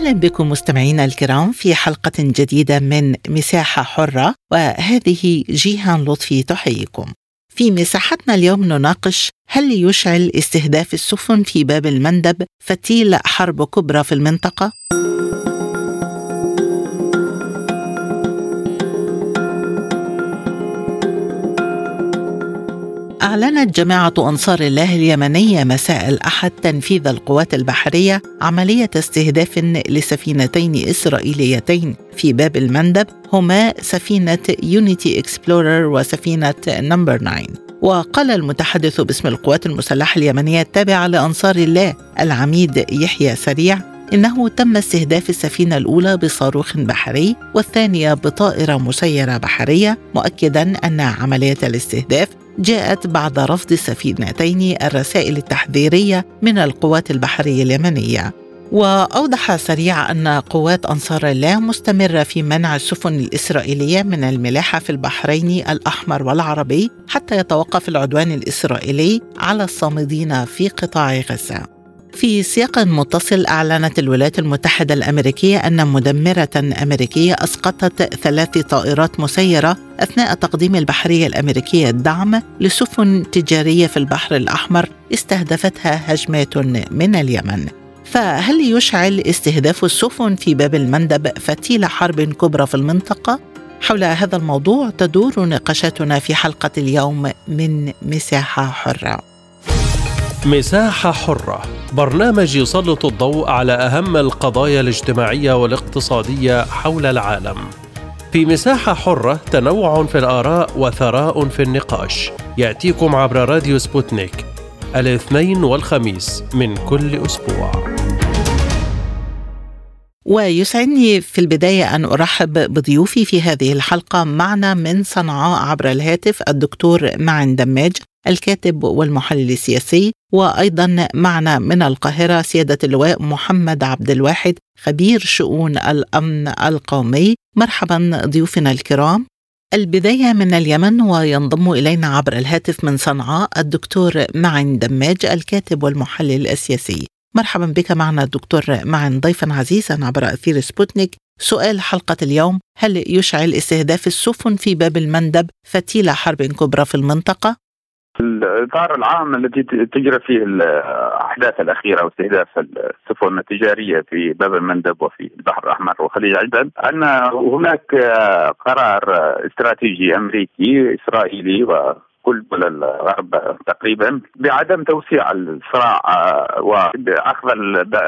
أهلا بكم مستمعينا الكرام في حلقة جديدة من مساحة حرة وهذه جيهان لطفي تحييكم. في مساحتنا اليوم نناقش هل يشعل استهداف السفن في باب المندب فتيل حرب كبرى في المنطقة؟ أعلنت جماعة أنصار الله اليمنية مساء الأحد تنفيذ القوات البحرية عملية استهداف لسفينتين إسرائيليتين. في باب المندب هما سفينة يونيتي إكسبلورر وسفينة نمبر 9 وقال المتحدث باسم القوات المسلحة اليمنية التابعة لأنصار الله العميد يحيى سريع إنه تم استهداف السفينة الأولى بصاروخ بحري والثانية بطائرة مسيرة بحرية مؤكدا أن عملية الاستهداف جاءت بعد رفض السفينتين الرسائل التحذيرية من القوات البحرية اليمنية. وأوضح سريع أن قوات أنصار الله مستمرة في منع السفن الإسرائيلية من الملاحة في البحرين الأحمر والعربي حتى يتوقف العدوان الإسرائيلي على الصامدين في قطاع غزة. في سياق متصل أعلنت الولايات المتحدة الأمريكية أن مدمرة أمريكية أسقطت ثلاث طائرات مسيرة أثناء تقديم البحرية الأمريكية الدعم لسفن تجارية في البحر الأحمر استهدفتها هجمات من اليمن. فهل يشعل استهداف السفن في باب المندب فتيل حرب كبرى في المنطقة؟ حول هذا الموضوع تدور نقاشاتنا في حلقة اليوم من مساحة حرة. مساحة حرة برنامج يسلط الضوء على أهم القضايا الاجتماعية والاقتصادية حول العالم. في مساحة حرة تنوع في الآراء وثراء في النقاش. يأتيكم عبر راديو سبوتنيك الاثنين والخميس من كل أسبوع. ويسعدني في البداية أن أرحب بضيوفي في هذه الحلقة معنا من صنعاء عبر الهاتف الدكتور معن دماج الكاتب والمحلل السياسي وأيضا معنا من القاهرة سيادة اللواء محمد عبد الواحد خبير شؤون الأمن القومي. مرحبا ضيوفنا الكرام. البداية من اليمن وينضم إلينا عبر الهاتف من صنعاء الدكتور معن دماج الكاتب والمحلل السياسي. مرحبا بك معنا دكتور معن ضيفا عزيزا عبر أثير سبوتنيك. سؤال حلقة اليوم هل يشعل استهداف السفن في باب المندب فتيل حرب كبرى في المنطقة؟ الإطار العام الذي تجرى فيه الأحداث الأخيرة واستهداف السفن التجارية في باب المندب وفي البحر الأحمر وخليج عدن أن هناك قرار استراتيجي أمريكي إسرائيلي و كل دول الغرب تقريبا بعدم توسيع الصراع واخذ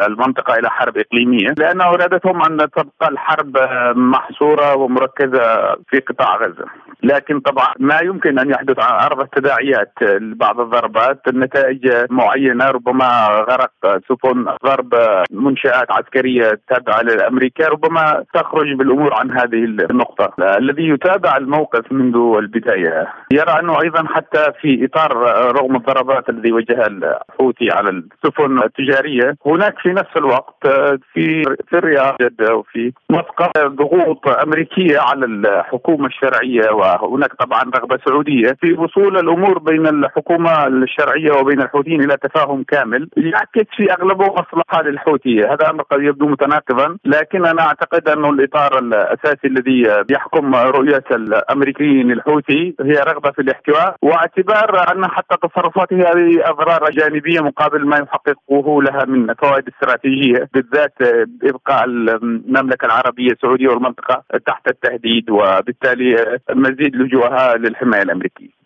المنطقة إلى حرب إقليمية لأن إرادتهم أن تبقى الحرب محصورة ومركزة في قطاع غزة. لكن طبعا ما يمكن أن يحدث عرض التداعيات. لبعض الضربات النتائج معينة ربما غرق سفن ضرب منشآت عسكرية تابعة لأمريكا ربما تخرج بالأمور عن هذه النقطة. الذي يتابع الموقف منذ البداية يرى أنه أيضا حتى في إطار رغم الضربات الذي وجهها الحوثي على السفن التجارية هناك في نفس الوقت في في الرياض وفي مسقط ضغوط أمريكية على الحكومة الشرعية وهناك طبعا رغبة سعودية في وصول الأمور بين الحكومة الشرعية وبين الحوثيين إلى تفاهم كامل. يعكس في اغلبه مصلحة للحوثية. هذا أمر قد يبدو متناقضا لكن أنا أعتقد انه الإطار الأساسي الذي يحكم رؤية الأمريكيين الحوثي هي رغبة في الاحتواء واعتبار أن حتى تصرفاته هذه اضرار جانبية مقابل ما يحققه لها من فوائد استراتيجية بالذات إبقاء المملكة العربية السعودية والمنطقة تحت التهديد وبالتالي مزيد لجوءها للحماية الأمريكية.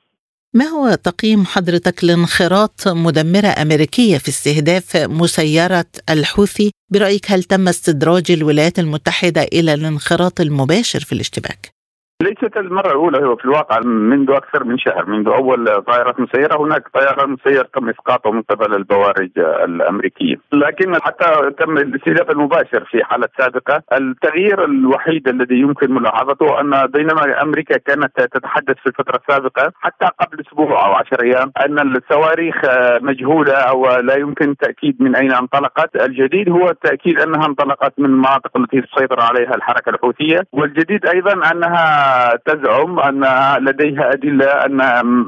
ما هو تقييم حضرتك لانخراط مدمرة أمريكية في استهداف مسيرة الحوثي؟ برأيك هل تم استدراج الولايات المتحدة إلى الانخراط المباشر في الاشتباك؟ ليست المرة الأولى هو في الواقع منذ أكثر من شهر منذ أول طائرات مسيرة هناك طيران مسير تم إسقاطه من قبل البوارج الأمريكية. لكن حتى تم الاستهداف المباشر في حالة سابقة التغيير الوحيد الذي يمكن ملاحظته أن بينما أمريكا كانت تتحدث في الفترة السابقة حتى قبل أسبوع أو عشر أيام أن الصواريخ مجهولة أو لا يمكن تأكيد من أين انطلقت. الجديد هو التأكيد أنها انطلقت من المناطق التي تسيطر عليها الحركة الحوثية والجديد أيضا أنها تزعم أن لديها أدلة أن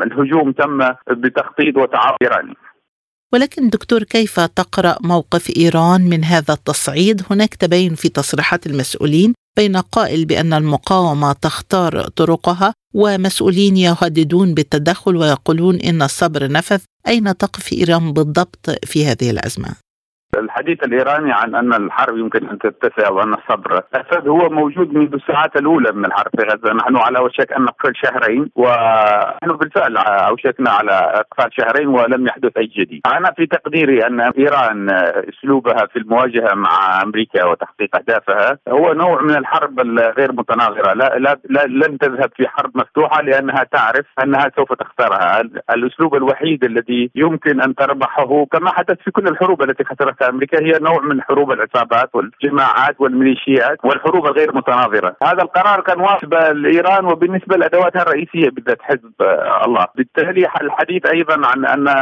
الهجوم تم بتخطيط وتعاون إيراني ولكن دكتور كيف تقرأ موقف إيران من هذا التصعيد؟ هناك تباين في تصريحات المسؤولين بين قائل بأن المقاومة تختار طرقها ومسؤولين يهددون بالتدخل ويقولون إن الصبر نفذ، أين تقف إيران بالضبط في هذه الأزمة؟ الحديث الإيراني عن أن الحرب يمكن أن تتسع وأن الصبر اسد هو موجود منذ الساعات الأولى من الحرب في غزة، نحن على وشك أن نقفل شهرين ونحن بالفعل أوشكنا على اقفال شهرين ولم يحدث أي جديد. أنا في تقديري أن إيران أسلوبها في المواجهة مع أمريكا وتحقيق أهدافها هو نوع من الحرب الغير متناظره، لا, لا, لا لن تذهب في حرب مفتوحة لأنها تعرف أنها سوف تخسرها، الأسلوب الوحيد الذي يمكن أن تربحه كما حدث في كل الحروب التي خسرتها أمريكا هي نوع من حروب العصابات والجماعات والميليشيات والحروب الغير متناظرة، هذا القرار كان واجب لإيران وبالنسبة لأدواتها الرئيسية بالذات حزب الله، بالتالي الحديث أيضا عن أن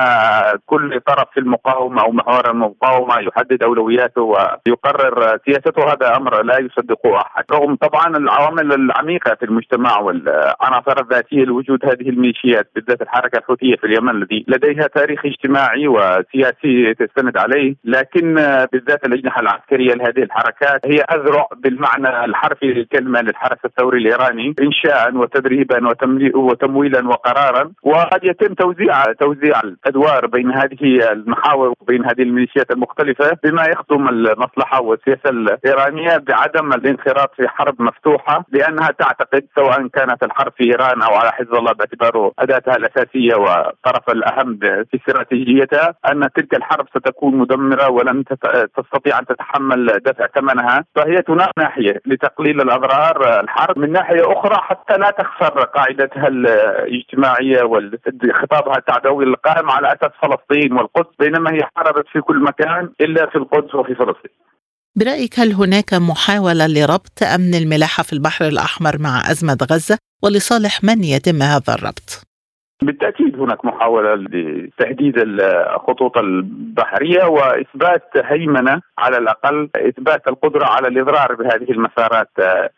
كل طرف في المقاومة أو محور المقاومة يحدد أولوياته ويقرر سياسته هذا أمر لا يصدقه أحد، رغم طبعا العوامل العميقة في المجتمع والعناصر الذاتية لوجود هذه الميليشيات بالذات الحركة الحوثية في اليمن الذي لديها تاريخ اجتماعي وسياسي تستند عليه، لكن لكن بالذات الأجنحة العسكرية لهذه الحركات هي أذرع بالمعنى الحرفي للكلمة للحرس الثوري الإيراني انشاء وتدريبا وتمويلا وقرارا. وقد يتم توزيع توزيع الأدوار بين هذه المحاور وبين هذه الميليشيات المختلفة بما يخدم المصلحة والسياسة الإيرانية بعدم الانخراط في حرب مفتوحة لأنها تعتقد سواء كانت الحرب في إيران أو على حزب الله باعتباره أداتها الأساسية والطرف الأهم في استراتيجيتها أن تلك الحرب ستكون مدمرة ولن تستطيع أن تتحمل دفع ثمنها فهي تنام ناحية لتقليل الاضرار الحرب من ناحية أخرى حتى لا تخسر قاعدتها الاجتماعية وخطابها التعدوي القائم على أساس فلسطين والقدس بينما هي حاربت في كل مكان إلا في القدس وفي فلسطين. برأيك هل هناك محاولة لربط أمن الملاحة في البحر الأحمر مع أزمة غزة ولصالح من يتم هذا الربط؟ بالتأكيد هناك محاولة لتهديد الخطوط البحرية وإثبات هيمنة على الأقل إثبات القدرة على الإضرار بهذه المسارات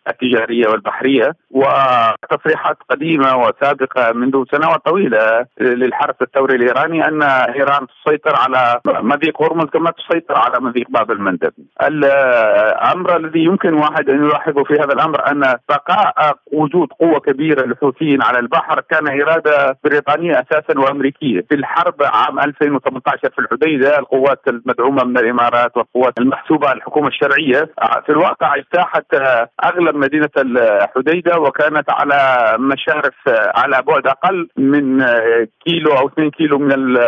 التجارية والبحرية وتصريحات قديمة وسابقة منذ سنوات طويلة للحرس الثوري الإيراني أن إيران تسيطر على مضيق هرمز كما تسيطر على مضيق باب المندب. الأمر الذي يمكن واحد أن يلاحظه في هذا الأمر أن بقاء وجود قوة كبيرة للحوثيين على البحر كان إرادة بريطانية أساسا وأمريكية. في الحرب عام 2018 في الحديدة القوات المدعومة من الإمارات والقوات المحسوبة على الحكومة الشرعية في الواقع اجتاحت أغلب مدينة الحديدة وكانت على مشارف على بعد أقل من كيلو أو 2 كيلو من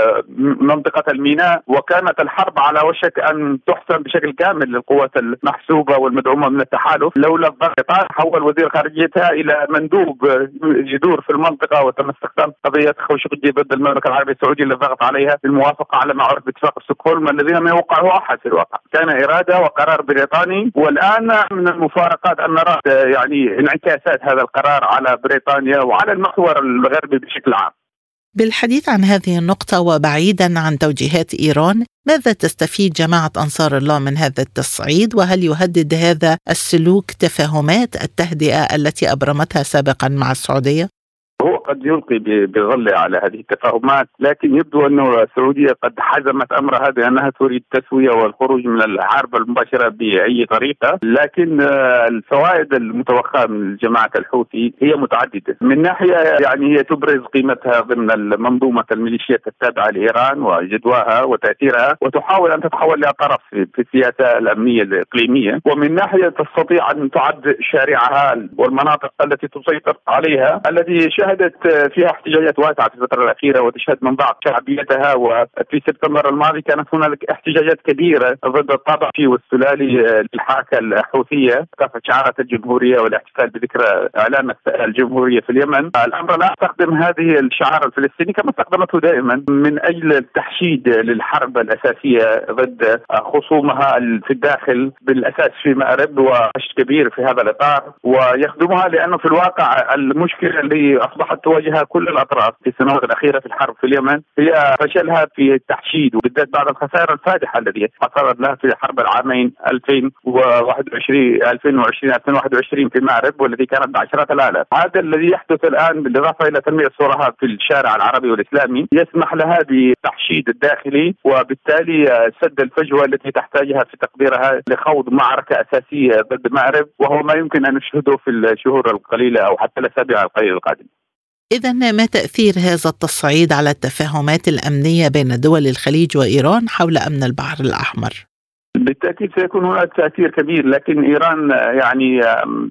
منطقة الميناء. وكانت الحرب على وشك أن تحسم بشكل كامل للقوات المحسوبة والمدعومة من التحالف لولا الضغط. حول وزير خارجيتها إلى مندوب يدور في المنطقة وتمسك قضيه خوشقجي ضد المملكة العربية السعودية اللي ضغط عليها بالموافقه على ما عرف باتفاق ستوكهولم الذين لم يوقعه أحد في الواقع، كان إرادة وقرار بريطاني والآن من المفارقات أن نرى يعني انعكاسات هذا القرار على بريطانيا وعلى المحور الغربي بشكل عام. بالحديث عن هذه النقطة وبعيدا عن توجيهات إيران ماذا تستفيد جماعة أنصار الله من هذا التصعيد وهل يهدد هذا السلوك تفاهمات التهدئة التي أبرمتها سابقا مع السعودية؟ قد يلقي بظله على هذه التفاهمات لكن يبدو أن السعودية قد حزمت أمرها بأنها تريد التسوية والخروج من الحرب المباشرة بأي طريقة لكن آه، الفوائد المتوقعة من جماعة الحوثي هي متعددة. من ناحية يعني هي تبرز قيمتها ضمن منظومة الميليشيات التابعة لإيران وجدواها وتأثيرها وتحاول أن تتحول إلى طرف في السياسة الأمنية الإقليمية. ومن ناحية تستطيع أن تعد شارعها والمناطق التي تسيطر عليها التي شهدت فيها احتجاجات واسعة في الفترة الأخيرة وتشهد من ضعف شعبيتها وفي سبتمبر الماضي كانت هنالك احتجاجات كبيرة ضد الطابع والسلالي للحركه الحوثية كافة شعارات الجمهورية والاحتفال بذكرى إعلان الجمهورية في اليمن، الأمر لا استخدم هذه الشعار الفلسطيني كما استخدمته دائما من أجل التحشيد للحرب الأساسية ضد خصومها في الداخل بالأساس في مأرب وحشد كبير في هذا الإطار. ويخدمها لأنه في الواقع المشكلة اللي أصبحت تواجهها كل الأطراف في السنوات الأخيرة في الحرب في اليمن. هي فشلها في التحشيد وبالذات بعد الخسائر الفادحة التي حصلت لها في حرب العامين 2021 2020 2021 في مأرب والذي كانت بعشرات الالاف هذا الذي يحدث الآن بالإضافة إلى تنمية صورها في الشارع العربي والإسلامي. يسمح لها بالتحشيد الداخلي وبالتالي سد الفجوة التي تحتاجها في تقديرها لخوض معركة أساسية ضد مأرب وهو ما يمكن أن نشهده في الشهور القليلة أو حتى الأسابيع القليلة القادمة. إذا ما تأثير هذا التصعيد على التفاهمات الأمنية بين دول الخليج وإيران حول أمن البحر الأحمر؟ بالتأكيد سيكون هناك تأثير كبير لكن إيران يعني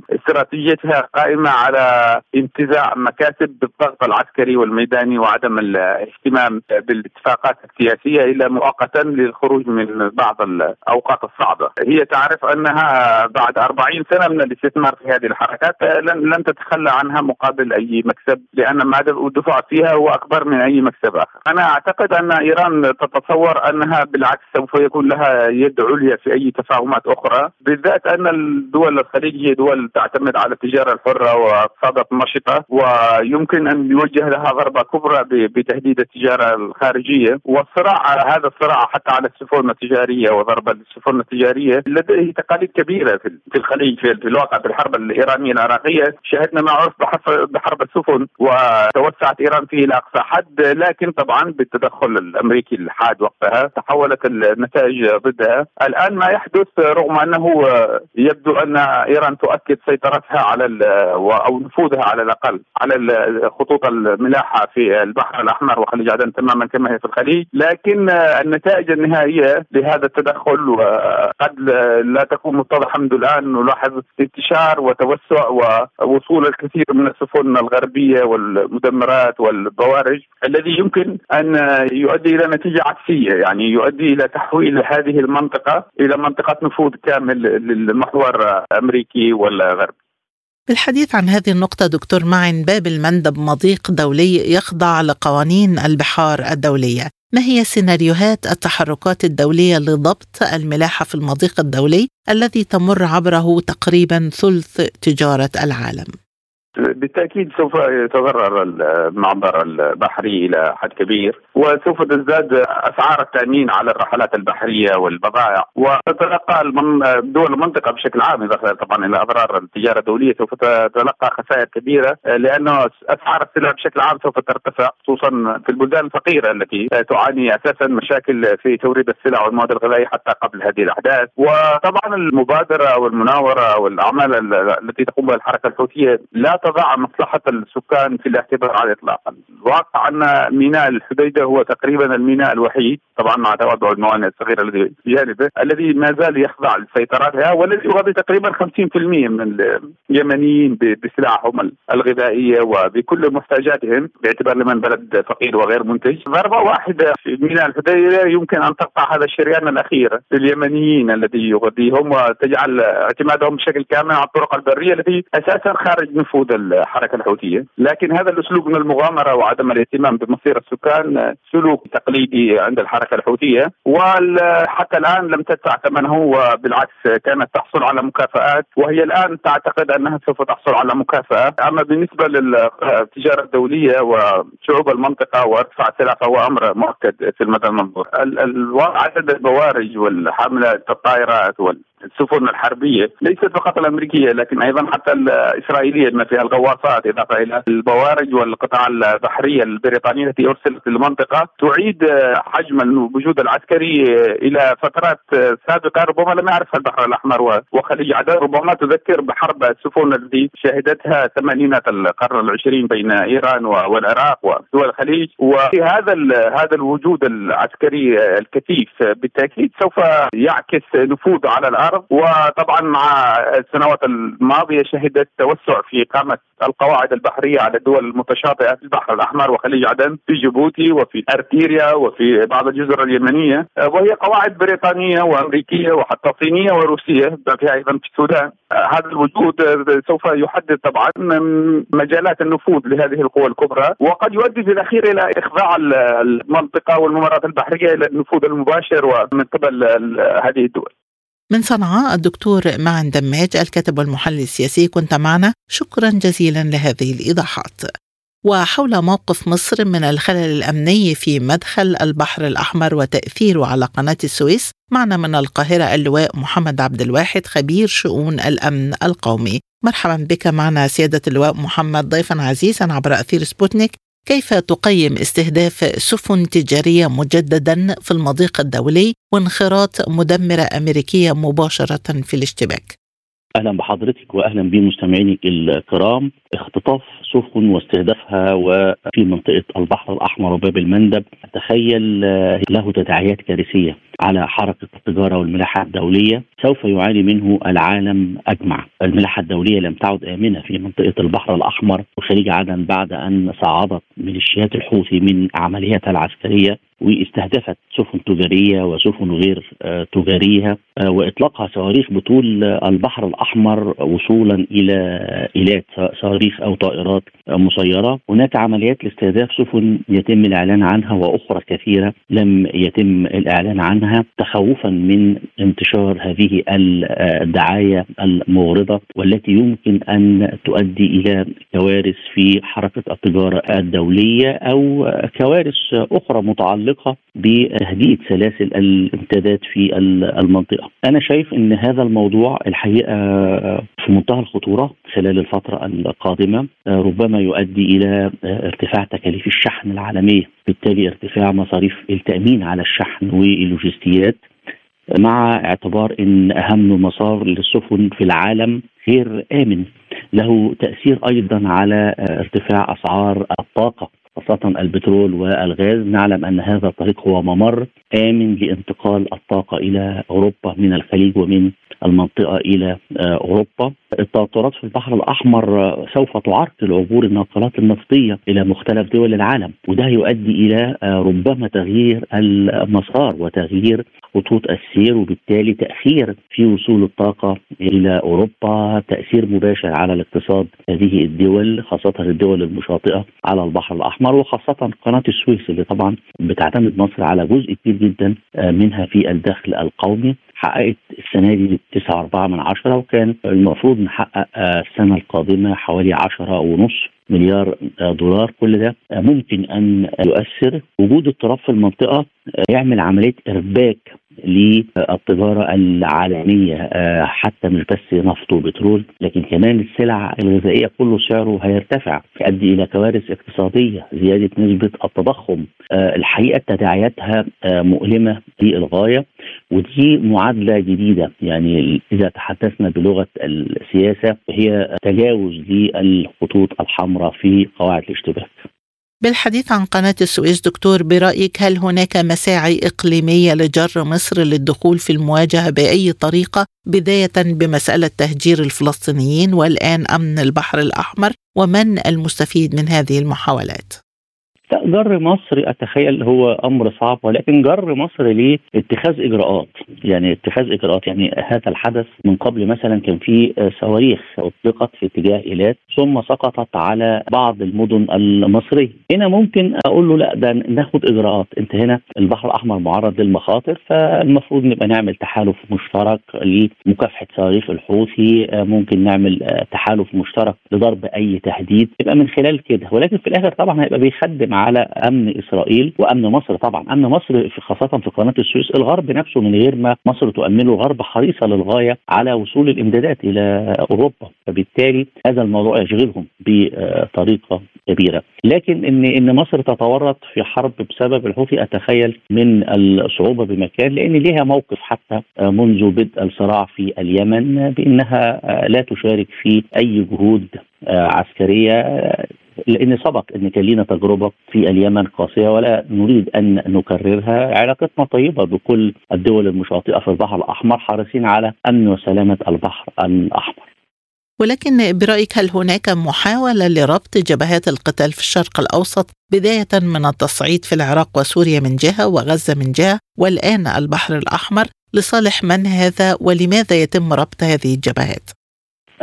استراتيجيتها قائمة على انتزاع مكاسب بالضغط العسكري والميداني وعدم الاهتمام بالاتفاقات السياسية الا مؤقتا للخروج من بعض الأوقات الصعبة، هي تعرف أنها بعد 40 سنة من الاستثمار في هذه الحركات لن لن تتخلى عنها مقابل أي مكسب لأن ما الدفع فيها هو أكبر من أي مكسب آخر. أنا أعتقد أن إيران تتصور أنها بالعكس سوف يكون لها يد عليا في أي تفاهمات أخرى بالذات أن الدول الخليج هي دول تعتمد على التجارة الحرة واقتصادات نشطة ويمكن أن يوجه لها ضربة كبرى بتهديد التجارة الخارجية. والصراع هذا الصراع حتى على السفن التجارية وضرب السفن التجارية لديه تقاليد كبيرة في الخليج في الواقع في الحرب الإيرانية العراقية. شهدنا ما عرف بحرب السفن وتوسعت إيران فيه إلى أقصى حد لكن طبعا بالتدخل الأمريكي الحاد وقتها تحولت النتائج ضدها. الآن ما يحدث رغم أنه يبدو أن إيران تؤكد سيطرتها على أو نفوذها على الأقل على خطوط الملاحة في البحر الأحمر وخليج عدن تماما كما هي في الخليج، لكن النتائج النهائية لهذا التدخل قد لا تكون متضحة منذ الآن. نلاحظ انتشار وتوسع ووصول الكثير من السفن الغربية والمدمرات والبوارج الذي يمكن أن يؤدي إلى نتيجة عكسية يعني يؤدي إلى تحويل هذه المنطقة إلى منطقة نفوذ كامل للمحور امريكي ولا غربي. بالحديث عن هذه النقطة دكتور معن باب المندب مضيق دولي يخضع لقوانين البحار الدولية ما هي سيناريوهات التحركات الدولية لضبط الملاحة في المضيق الدولي الذي تمر عبره تقريبا ثلث تجارة العالم؟ بالتأكيد سوف يتضرر المعبر البحري إلى حد كبير وسوف تزداد أسعار التأمين على الرحلات البحرية والبضائع وتتلقى دول المنطقة بشكل عام اضافه طبعا إلى أضرار التجارة الدولية سوف تتلقى خسائر كبيرة لأنه أسعار السلع بشكل عام سوف ترتفع خصوصا في البلدان الفقيرة التي تعاني أساسا مشاكل في توريد السلع والمواد الغذائية حتى قبل هذه الأحداث. وطبعا المبادرة والمناورة والأعمال التي تقوم بها الحركة الحوثية لا تضع مصلحة السكان في الاعتبار على الإطلاق. الواقع أن ميناء الحديدة هو تقريبا الميناء الوحيد طبعا مع تواضع الموانئ الصغيرة الذي بجانبه الذي ما زال يخضع لسيطرتها والذي يغطي تقريبا 50% من اليمنيين بسلعهم الغذائية وبكل محتاجاتهم باعتبار لمن بلد فقير وغير منتج. ضربة واحدة في ميناء الحديدة يمكن أن تقطع هذا الشريان الأخير لليمنيين الذي يغذيهم وتجعل اعتمادهم بشكل كامل على الطرق البرية التي أساسا خارج نفوذ الحركة الحوثية، لكن هذا الأسلوب من المغامرة وعدم الاهتمام بمصير السكان سلوك تقليدي عند الحركة الحوثية. وحتى الآن لم تدفع ثمنه وبالعكس كانت تحصل على مكافآت. وهي الآن تعتقد أنها سوف تحصل على مكافاه، أما بالنسبة للتجارة الدولية وشعوب المنطقة وارتفاع السلع فهو أمر مؤكد في المدى المنظور. عدد البوارج والحاملات الطائرات وال السفن الحربية ليست فقط الأمريكية لكن أيضا حتى الإسرائيلية بما فيها الغواصات إضافة إلى البوارج والقطع البحريه البريطانية التي أرسلت للمنطقة تعيد حجم الوجود العسكري إلى فترات سابقة ربما لم يعرفها البحر الأحمر وخليج عدن ربما تذكر بحرب السفن التي شهدتها ثمانينات القرن العشرين بين إيران والعراق ودول الخليج. وهذا هذا الوجود العسكري الكثيف بالتأكيد سوف يعكس نفوذ على الأرض. العرض وطبعا مع السنوات الماضية شهدت توسع في قامه القواعد البحرية على الدول المتشاطئة في البحر الأحمر وخليج عدن في جيبوتي وفي أرتيريا وفي بعض الجزر اليمنية. وهي قواعد بريطانية وأمريكية وحتى صينية وروسية فيها أيضا في السودان. هذا الوجود سوف يحدد طبعا مجالات النفوذ لهذه القوى الكبرى وقد يؤدي في الأخير إلى إخضاع المنطقة والممرات البحرية إلى النفوذ المباشر ومن قبل هذه الدول. من صنعاء الدكتور معن دماج الكاتب والمحلل السياسي كنت معنا. شكرا جزيلا لهذه الإيضاحات. وحول موقف مصر من الخلل الأمني في مدخل البحر الأحمر وتاثيره على قناة السويس معنا من القاهرة اللواء محمد عبد الواحد خبير شؤون الأمن القومي. مرحبا بك معنا سيادة اللواء محمد ضيفا عزيزا عبر أثير سبوتنيك. كيف تقيم استهداف سفن تجارية مجددا في المضيق الدولي وانخراط مدمرة أمريكية مباشرة في الاشتباك؟ أهلا بحضرتك واهلا بمستمعينك الكرام. اختطاف سفن واستهدافها وفي منطقة البحر الأحمر وباب المندب تخيل له تداعيات كارثية. على حركة التجارة والملاحة الدولية سوف يعاني منه العالم أجمع. الملاحة الدولية لم تعد آمنة في منطقة البحر الأحمر وخليج عدن بعد أن صعدت ميليشيات الحوثي من عملياتها العسكرية واستهدفت سفن تجارية وسفن غير تجارية وإطلاقها صواريخ بطول البحر الأحمر وصولا إلى ايلات صواريخ أو طائرات مسيرة، هناك عمليات لاستهداف سفن يتم الإعلان عنها وأخرى كثيرة لم يتم الإعلان عنها تخوفا من انتشار هذه الدعاية المغرضه والتي يمكن أن تؤدي إلى كوارث في حركة التجارة الدولية أو كوارث أخرى متعلقة بتهدئه سلاسل الامدادات في المنطقة. أنا شايف إن هذا الموضوع الحقيقة في منتهى الخطورة خلال الفترة القادمة ربما يؤدي إلى ارتفاع تكاليف الشحن العالمية، بالتالي ارتفاع مصاريف التأمين على الشحن واللوجستيات مع اعتبار إن أهم مسار للسفن في العالم غير آمن له تأثير أيضا على ارتفاع أسعار الطاقة خاصة البترول والغاز. نعلم أن هذا الطريق هو ممر آمن لانتقال الطاقة إلى أوروبا من الخليج ومن المنطقة إلى أوروبا. التوترات في البحر الأحمر سوف تعرقل عبور الناقلات النفطية إلى مختلف دول العالم وده يؤدي إلى ربما تغيير المسار وتغيير خطوط السير وبالتالي تأخير في وصول الطاقة إلى أوروبا تأثير مباشر على الاقتصاد هذه الدول خاصة الدول المشاطئة على البحر الأحمر. وخاصة قناة السويس اللي طبعا بتعتمد مصر على جزء كبير جدا منها في الدخل القومي. حققت السنة دي 9.4 من عشرة وكان المفروض نحقق السنة القادمة حوالي 10 ونص مليار دولار. كل ده ممكن أن يؤثر. وجود اضطراب في المنطقة يعمل عملية إرباك للتجارة العالمية حتى مش بس نفط وبترول لكن كمان السلع الغذائية كله سعره هيرتفع يؤدي إلى كوارث اقتصادية زيادة نسبة التضخم. الحقيقة تداعياتها مؤلمة للغاية ودي معادلة جديدة. يعني إذا تحدثنا بلغة السياسة هي تجاوز للخطوط الحمراء في قواعد الاشتباك. بالحديث عن قناة السويس دكتور برأيك هل هناك مساعي إقليمية لجر مصر للدخول في المواجهة بأي طريقة بداية بمسألة تهجير الفلسطينيين والآن أمن البحر الأحمر ومن المستفيد من هذه المحاولات؟ جر مصر أتخيل هو أمر صعب ولكن جر مصر لاتخاذ إجراءات. يعني اتخاذ إجراءات يعني هذا الحدث من قبل مثلا كان في صواريخ أطلقت في اتجاه إيلات ثم سقطت على بعض المدن المصرية. هنا ممكن أقول له لا ده ناخد إجراءات. أنت هنا البحر الأحمر معرض للمخاطر فالمفروض نبقى نعمل تحالف مشترك لمكافحة صواريخ الحوثي. ممكن نعمل تحالف مشترك لضرب أي تهديد. يبقى من خلال كده. ولكن في الآخر طبعا هيبقى بيخدم على أمن إسرائيل وأمن مصر طبعا. أمن مصر خاصة في قناة السويس الغرب نفسه من غير ما مصر تؤمنه الغرب حريصة للغاية على وصول الإمدادات إلى أوروبا. فبالتالي هذا الموضوع يشغلهم بطريقة كبيرة. لكن ان إن مصر تتورط في حرب بسبب الحوثي أتخيل من الصعوبة بمكان لأن ليها موقف حتى منذ بدء الصراع في اليمن بأنها لا تشارك في أي جهود عسكرية لأن سبق أن كان لنا تجربة في اليمن قاسية ولا نريد أن نكررها علاقتنا طيبة بكل الدول المشاطئة في البحر الأحمر حريصين على أمن وسلامة البحر الأحمر ولكن برأيك هل هناك محاولة لربط جبهات القتال في الشرق الأوسط بداية من التصعيد في العراق وسوريا من جهة وغزة من جهة والآن البحر الأحمر لصالح من هذا ولماذا يتم ربط هذه الجبهات؟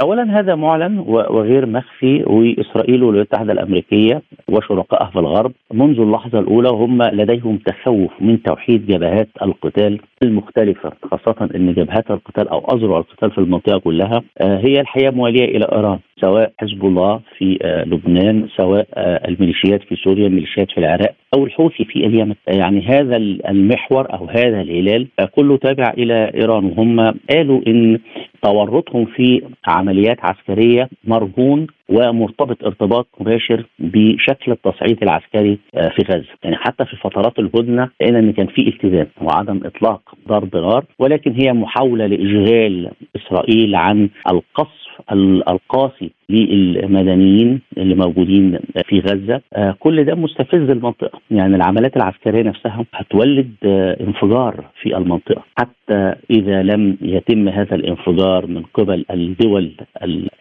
اولا هذا معلن وغير مخفي وإسرائيل والولايات المتحده الأمريكية وشركائها في الغرب منذ اللحظة الأولى هم لديهم تخوف من توحيد جبهات القتال المختلفة خاصة إن جبهات القتال أو اذرع القتال في المنطقة كلها آه، هي الحقيقة موالية إلى إيران سواء حزب الله في آه، لبنان سواء آه، الميليشيات في سوريا الميليشيات في العراق أو الحوثي في اليمن. يعني هذا المحور أو هذا الهلال كله تابع إلى إيران وهم قالوا إن تورطهم في عمليات عسكرية مرهون ومرتبط ارتباط مباشر بشكل التصعيد العسكري آه، في غزة، يعني حتى في فترات الهدنة لقينا إن كان في التزام وعدم إطلاق ضرب نار ولكن هي محاولة لإشغال إسرائيل عن القصف القاسي للمدنيين اللي موجودين في غزة. آه، كل ده مستفز المنطقة. يعني العمليات العسكرية نفسها هتولد آه، انفجار في المنطقة. حتى إذا لم يتم هذا الانفجار من قبل الدول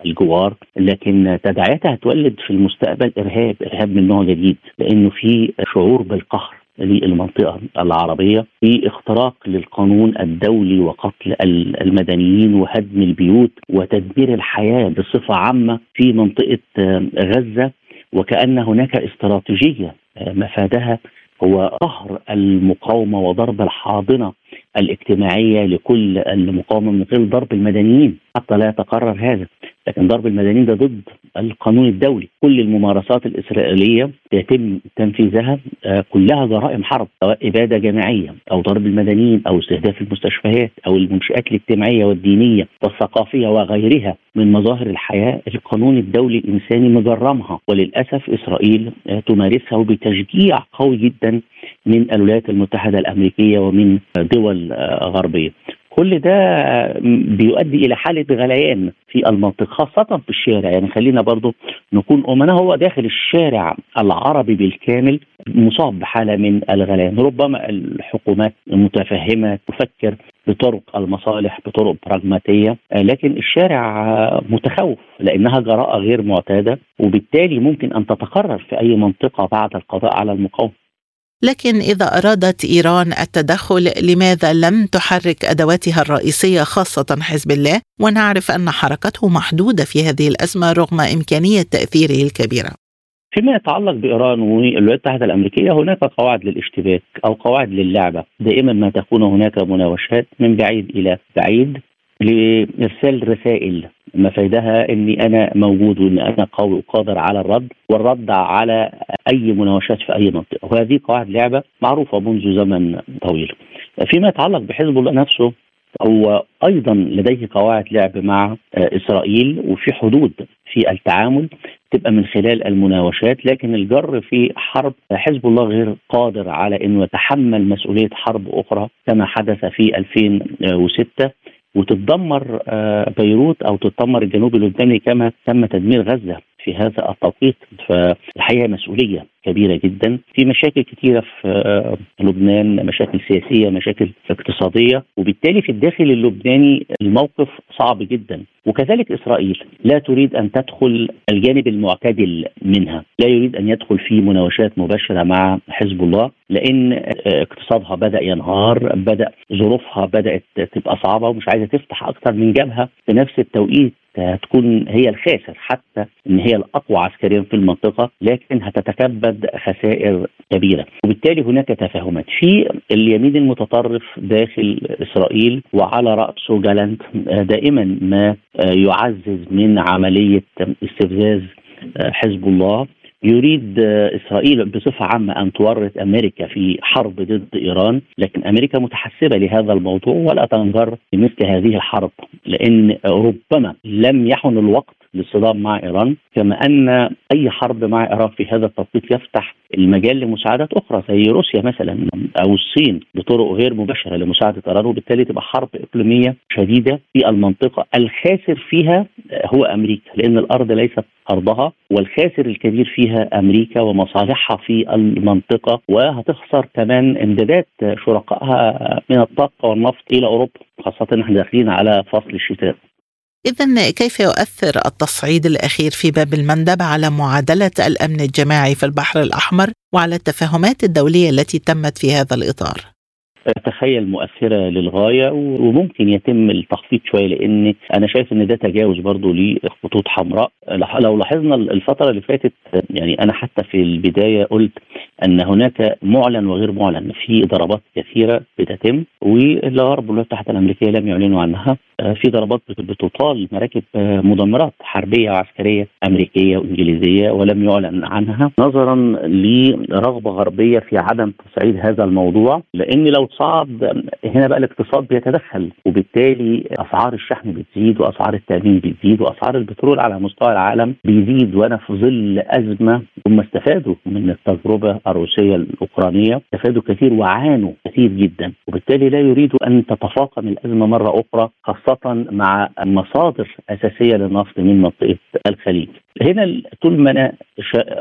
الجوار لكن تداعياتها هتولد في المستقبل إرهاب إرهاب من نوع جديد لأنه في شعور بالقهر. للمنطقة العربية في اختراق للقانون الدولي وقتل المدنيين وهدم البيوت وتدمير الحياة بصفة عامة في منطقة غزة. وكأن هناك استراتيجية مفادها هو قهر المقاومة وضرب الحاضنة الاجتماعية لكل المقاومة من غير ضرب المدنيين. حتى لا يتكرر هذا. لكن ضرب المدنيين ده ضد القانون الدولي. كل الممارسات الإسرائيلية يتم تنفيذها آه، كلها جرائم حرب سواء إبادة جماعية أو ضرب المدنيين أو استهداف المستشفيات أو المنشآت الاجتماعية والدينية والثقافية وغيرها من مظاهر الحياة القانون الدولي الإنساني مجرمها. وللأسف إسرائيل آه، تمارسها وبتشجيع قوي جدا من الولايات المتحدة الأمريكية ومن دول آه، غربية. كل ده بيؤدي إلى حالة غليان في المنطقة خاصة في الشارع. يعني خلينا برضو نكون امناء هو داخل الشارع العربي بالكامل مصاب بحالة من الغليان. ربما الحكومات متفهمة تفكر بطرق المصالح بطرق براغماتية لكن الشارع متخوف لأنها جراءة غير معتادة وبالتالي ممكن أن تتكرر في أي منطقة بعد القضاء على المقاومة. لكن إذا أرادت إيران التدخل لماذا لم تحرك أدواتها الرئيسية خاصة حزب الله؟ ونعرف أن حركته محدودة في هذه الأزمة رغم إمكانية تأثيره الكبيرة. فيما يتعلق بإيران والولايات المتحدة الأمريكية هناك قواعد للاشتباك أو قواعد للعبه دائما ما تكون هناك مناوشات من بعيد إلى بعيد لإرسال رسائل مفادها إني أنا موجود وإن أنا قوي وقادر على الرد والرد على أي مناوشات في أي منطقة وهذه قواعد لعبة معروفة منذ زمن طويل. فيما يتعلق بحزب الله نفسه هو أيضا لديه قواعد لعب مع إسرائيل وفي حدود في التعامل تبقى من خلال المناوشات لكن الجر في حرب حزب الله غير قادر على إنه يتحمل مسؤولية حرب أخرى كما حدث في 2006 وتتدمر آه، بيروت أو تتدمر الجنوب اللبناني كما تم تدمير غزة. في هذا التوقيت فالحقيقة مسؤولية كبيرة جدا. في مشاكل كثيره في آه، لبنان مشاكل سياسية مشاكل اقتصادية. وبالتالي في الداخل اللبناني الموقف صعب جدا. وكذلك إسرائيل لا تريد أن تدخل الجانب المعتدل منها. لا يريد أن يدخل في مناوشات مباشرة مع حزب الله لأن آه، اقتصادها بدأ ينهار بدأ ظروفها بدأت تبقى صعبة ومش عايزة تفتح أكثر من جبهة. في نفس التوقيت هتكون هي الخاسر حتى إن هي الأقوى عسكريا في المنطقة لكن هتتكبد خسائر كبيرة. وبالتالي هناك تفاهمات. في اليمين المتطرف داخل إسرائيل وعلى رأسه جالنت دائما ما يعزز من عملية استفزاز حزب الله. يريد إسرائيل بصفة عامة أن تورط أمريكا في حرب ضد إيران، لكن أمريكا متحسبة لهذا الموضوع ولا تنجر بمثل هذه الحرب، لأن ربما لم يحن الوقت للصدام مع إيران، كما أن أي حرب مع ايران في هذا التوقيت يفتح المجال لمساعدات أخرى زي روسيا مثلا أو الصين بطرق غير مباشرة لمساعدة ايران وبالتالي تبقى حرب إقليمية شديدة في المنطقة. الخاسر فيها هو أمريكا لأن الأرض ليست أرضها والخاسر الكبير فيها أمريكا ومصالحها في المنطقة. وهتخسر كمان امدادات شركائها من الطاقة والنفط إلى أوروبا خاصة إحنا داخلين على فصل الشتاء. إذا كيف يؤثر التصعيد الأخير في باب المندب على معادلة الأمن الجماعي في البحر الأحمر وعلى التفاهمات الدولية التي تمت في هذا الإطار؟ تخيل مؤثرة للغاية وممكن يتم التخفيض شوية لأن أنا شايف إن ده تجاوز برضه لخطوط حمراء لو لاحظنا الفترة اللي فاتت يعني أنا حتى في البداية قلت أن هناك معلن وغير معلن في ضربات كثيرة بتتم والغرب والولايات المتحدة الأمريكية لم يعلنوا عنها في ضربات بتطال مراكب مدمرات حربية وعسكرية أمريكية وإنجليزية ولم يعلن عنها نظرا لرغبة غربية في عدم تصعيد هذا الموضوع لأن لو صعد هنا بقى الاقتصاد بيتدخل وبالتالي أسعار الشحن بتزيد وأسعار التأمين بتزيد وأسعار البترول على مستوى العالم بيزيد وأنا في ظل أزمة هم استفادوا من التجربة الروسية الأوكرانية استفادوا كثير وعانوا كثير جدا وبالتالي لا يريدوا أن تتفاقم الأزمة مرة أخرى خاصة مع مصادر اساسيه للنفط من منطقة الخليج. هنا طول ما أنا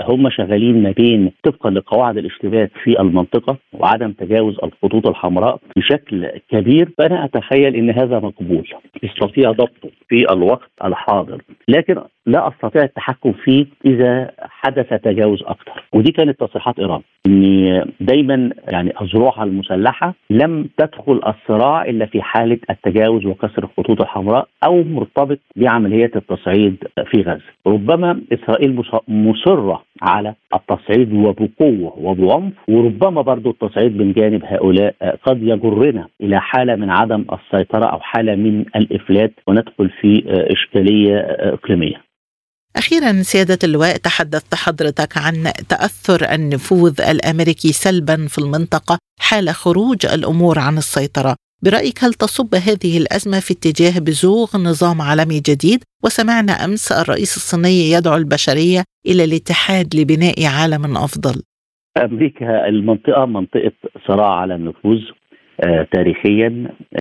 هم شغالين ما بين طبقا لقواعد الاشتباك في المنطقة وعدم تجاوز الخطوط الحمراء بشكل كبير فأنا أتخيل إن هذا مقبول. استطيع ضبطه في الوقت الحاضر. لكن لا أستطيع التحكم فيه إذا حدث تجاوز أكثر. ودي كانت تصريحات إيران. ان دايما يعني اذرعها المسلحة لم تدخل الصراع إلا في حالة التجاوز وكسر الخطوط الحمراء أو مرتبط بعمليات التصعيد في غزة. ربما إسرائيل مصرة على التصعيد وبقوة وبعنف وربما برضو التصعيد من جانب هؤلاء قد يجرنا إلى حالة من عدم السيطرة أو حالة من الإفلات وندخل في إشكالية إقليمية. أخيرا سيادة اللواء تحدثت حضرتك عن تأثر النفوذ الأمريكي سلبا في المنطقة حال خروج الأمور عن السيطرة. برأيك هل تصب هذه الأزمة في اتجاه بزوغ نظام عالمي جديد؟ وسمعنا أمس الرئيس الصيني يدعو البشرية إلى الاتحاد لبناء عالم أفضل أمريكا المنطقة منطقة صراع على النفوذ آه تاريخيا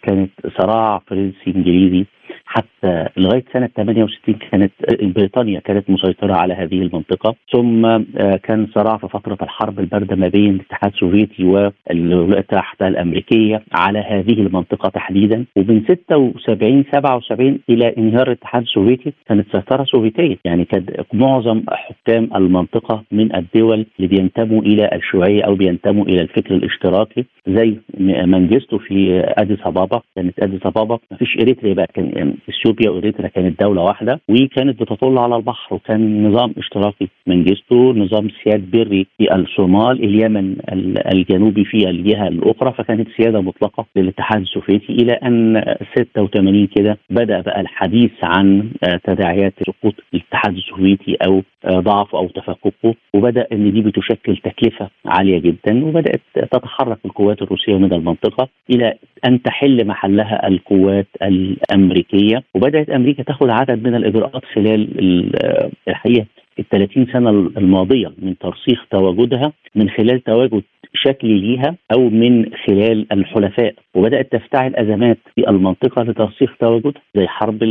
كانت صراع فرنسي إنجليزي حتى لغاية سنة 68 كانت بريطانيا كانت مسيطرة على هذه المنطقة. ثم كان صراع في فترة الحرب الباردة ما بين الاتحاد السوفيتي والولايات المتحدة الأمريكية على هذه المنطقة تحديدا. ومن 76 77 إلى انهيار الاتحاد السوفيتي كانت سيطرة سوفيتية. يعني كان معظم حكام المنطقة من الدول اللي بينتموا إلى الشيوعية أو بينتموا إلى الفكر الاشتراكي زي منجستو في أديس أبابا. كانت أديس أبابا ما فيش إريتريا بقى. كان إثيوبيا واريتريا كانت دولة واحدة وكانت بتطل على البحر وكان نظام اشتراكي منجستو نظام سياد بري في الصومال اليمن الجنوبي في الجهة الأخرى فكانت سيادة مطلقة للاتحاد السوفيتي إلى أن 86 كده بدأ بقى الحديث عن تداعيات سقوط الاتحاد السوفيتي أو ضعفه أو تفككه وبدأ إن دي بتشكل تكلفة عالية جدا وبدأت تتحرك القوات الروسية من المنطقة إلى أن تحل محلها القوات الأمريكية وبدأت أمريكا تاخذ عدد من الإجراءات خلال الحقيقة ال 30 سنة الماضية من ترسيخ تواجدها من خلال تواجد شكلي ليها أو من خلال الحلفاء. وبدأت تفتعل أزمات في المنطقة لترسيخ تواجدها زي حرب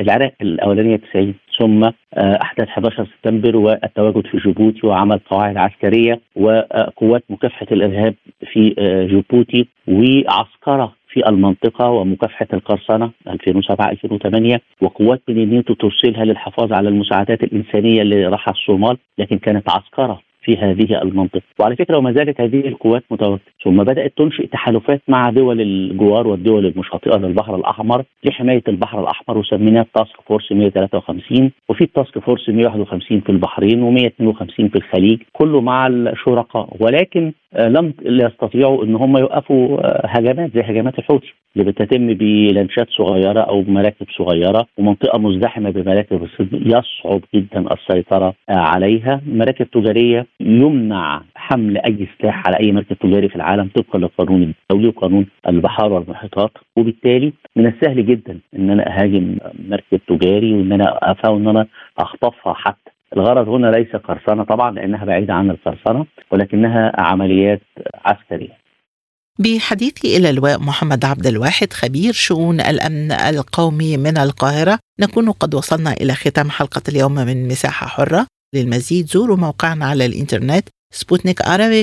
العراق الأولانية 90 ثم احداث 11 سبتمبر والتواجد في جيبوتي وعمل قواعد عسكرية وقوات مكافحة الإرهاب في جيبوتي وعسكرة في المنطقة ومكافحة القرصنة 2007 2008 وقوات من الناتو ترسلها للحفاظ على المساعدات الإنسانية راح الصومال لكن كانت عسكرة في هذه المنطقة، وعلى فكرة وما زالت هذه القوات متواجده، ثم بدأت تنشئ تحالفات مع دول الجوار والدول المشاطئة للبحر الأحمر لحماية البحر الأحمر وسميناها ال task force 153 وفي ال task force 151 في البحرين و152 في الخليج، كله مع الشركاء، ولكن لم يستطيعوا إن هم يوقفوا هجمات زي هجمات الحوثي اللي بتتم بلانشات صغيرة أو مراكب صغيرة ومنطقة مزدحمة بمراكب يصعب جدا السيطرة عليها، مراكب تجارية يمنع حمل أي سلاح على أي مركب تجاري في العالم طبقا للقانون الدولي وقانون البحار والمحيطات. وبالتالي من السهل جدا إن أنا أهاجم مركب تجاري وإن أنا إن أنا أخطفها حتى الغرض هنا ليس قرصنة طبعا لأنها بعيدة عن القرصنة ولكنها عمليات عسكرية. بحديثي إلى اللواء محمد عبد الواحد خبير شؤون الأمن القومي من القاهرة نكون قد وصلنا إلى ختام حلقة اليوم من مساحة حرة. للمزيد زوروا موقعنا على الإنترنت سبوتنيك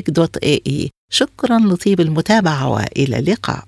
dot ae. شكرا لطيب المتابعة وإلى اللقاء.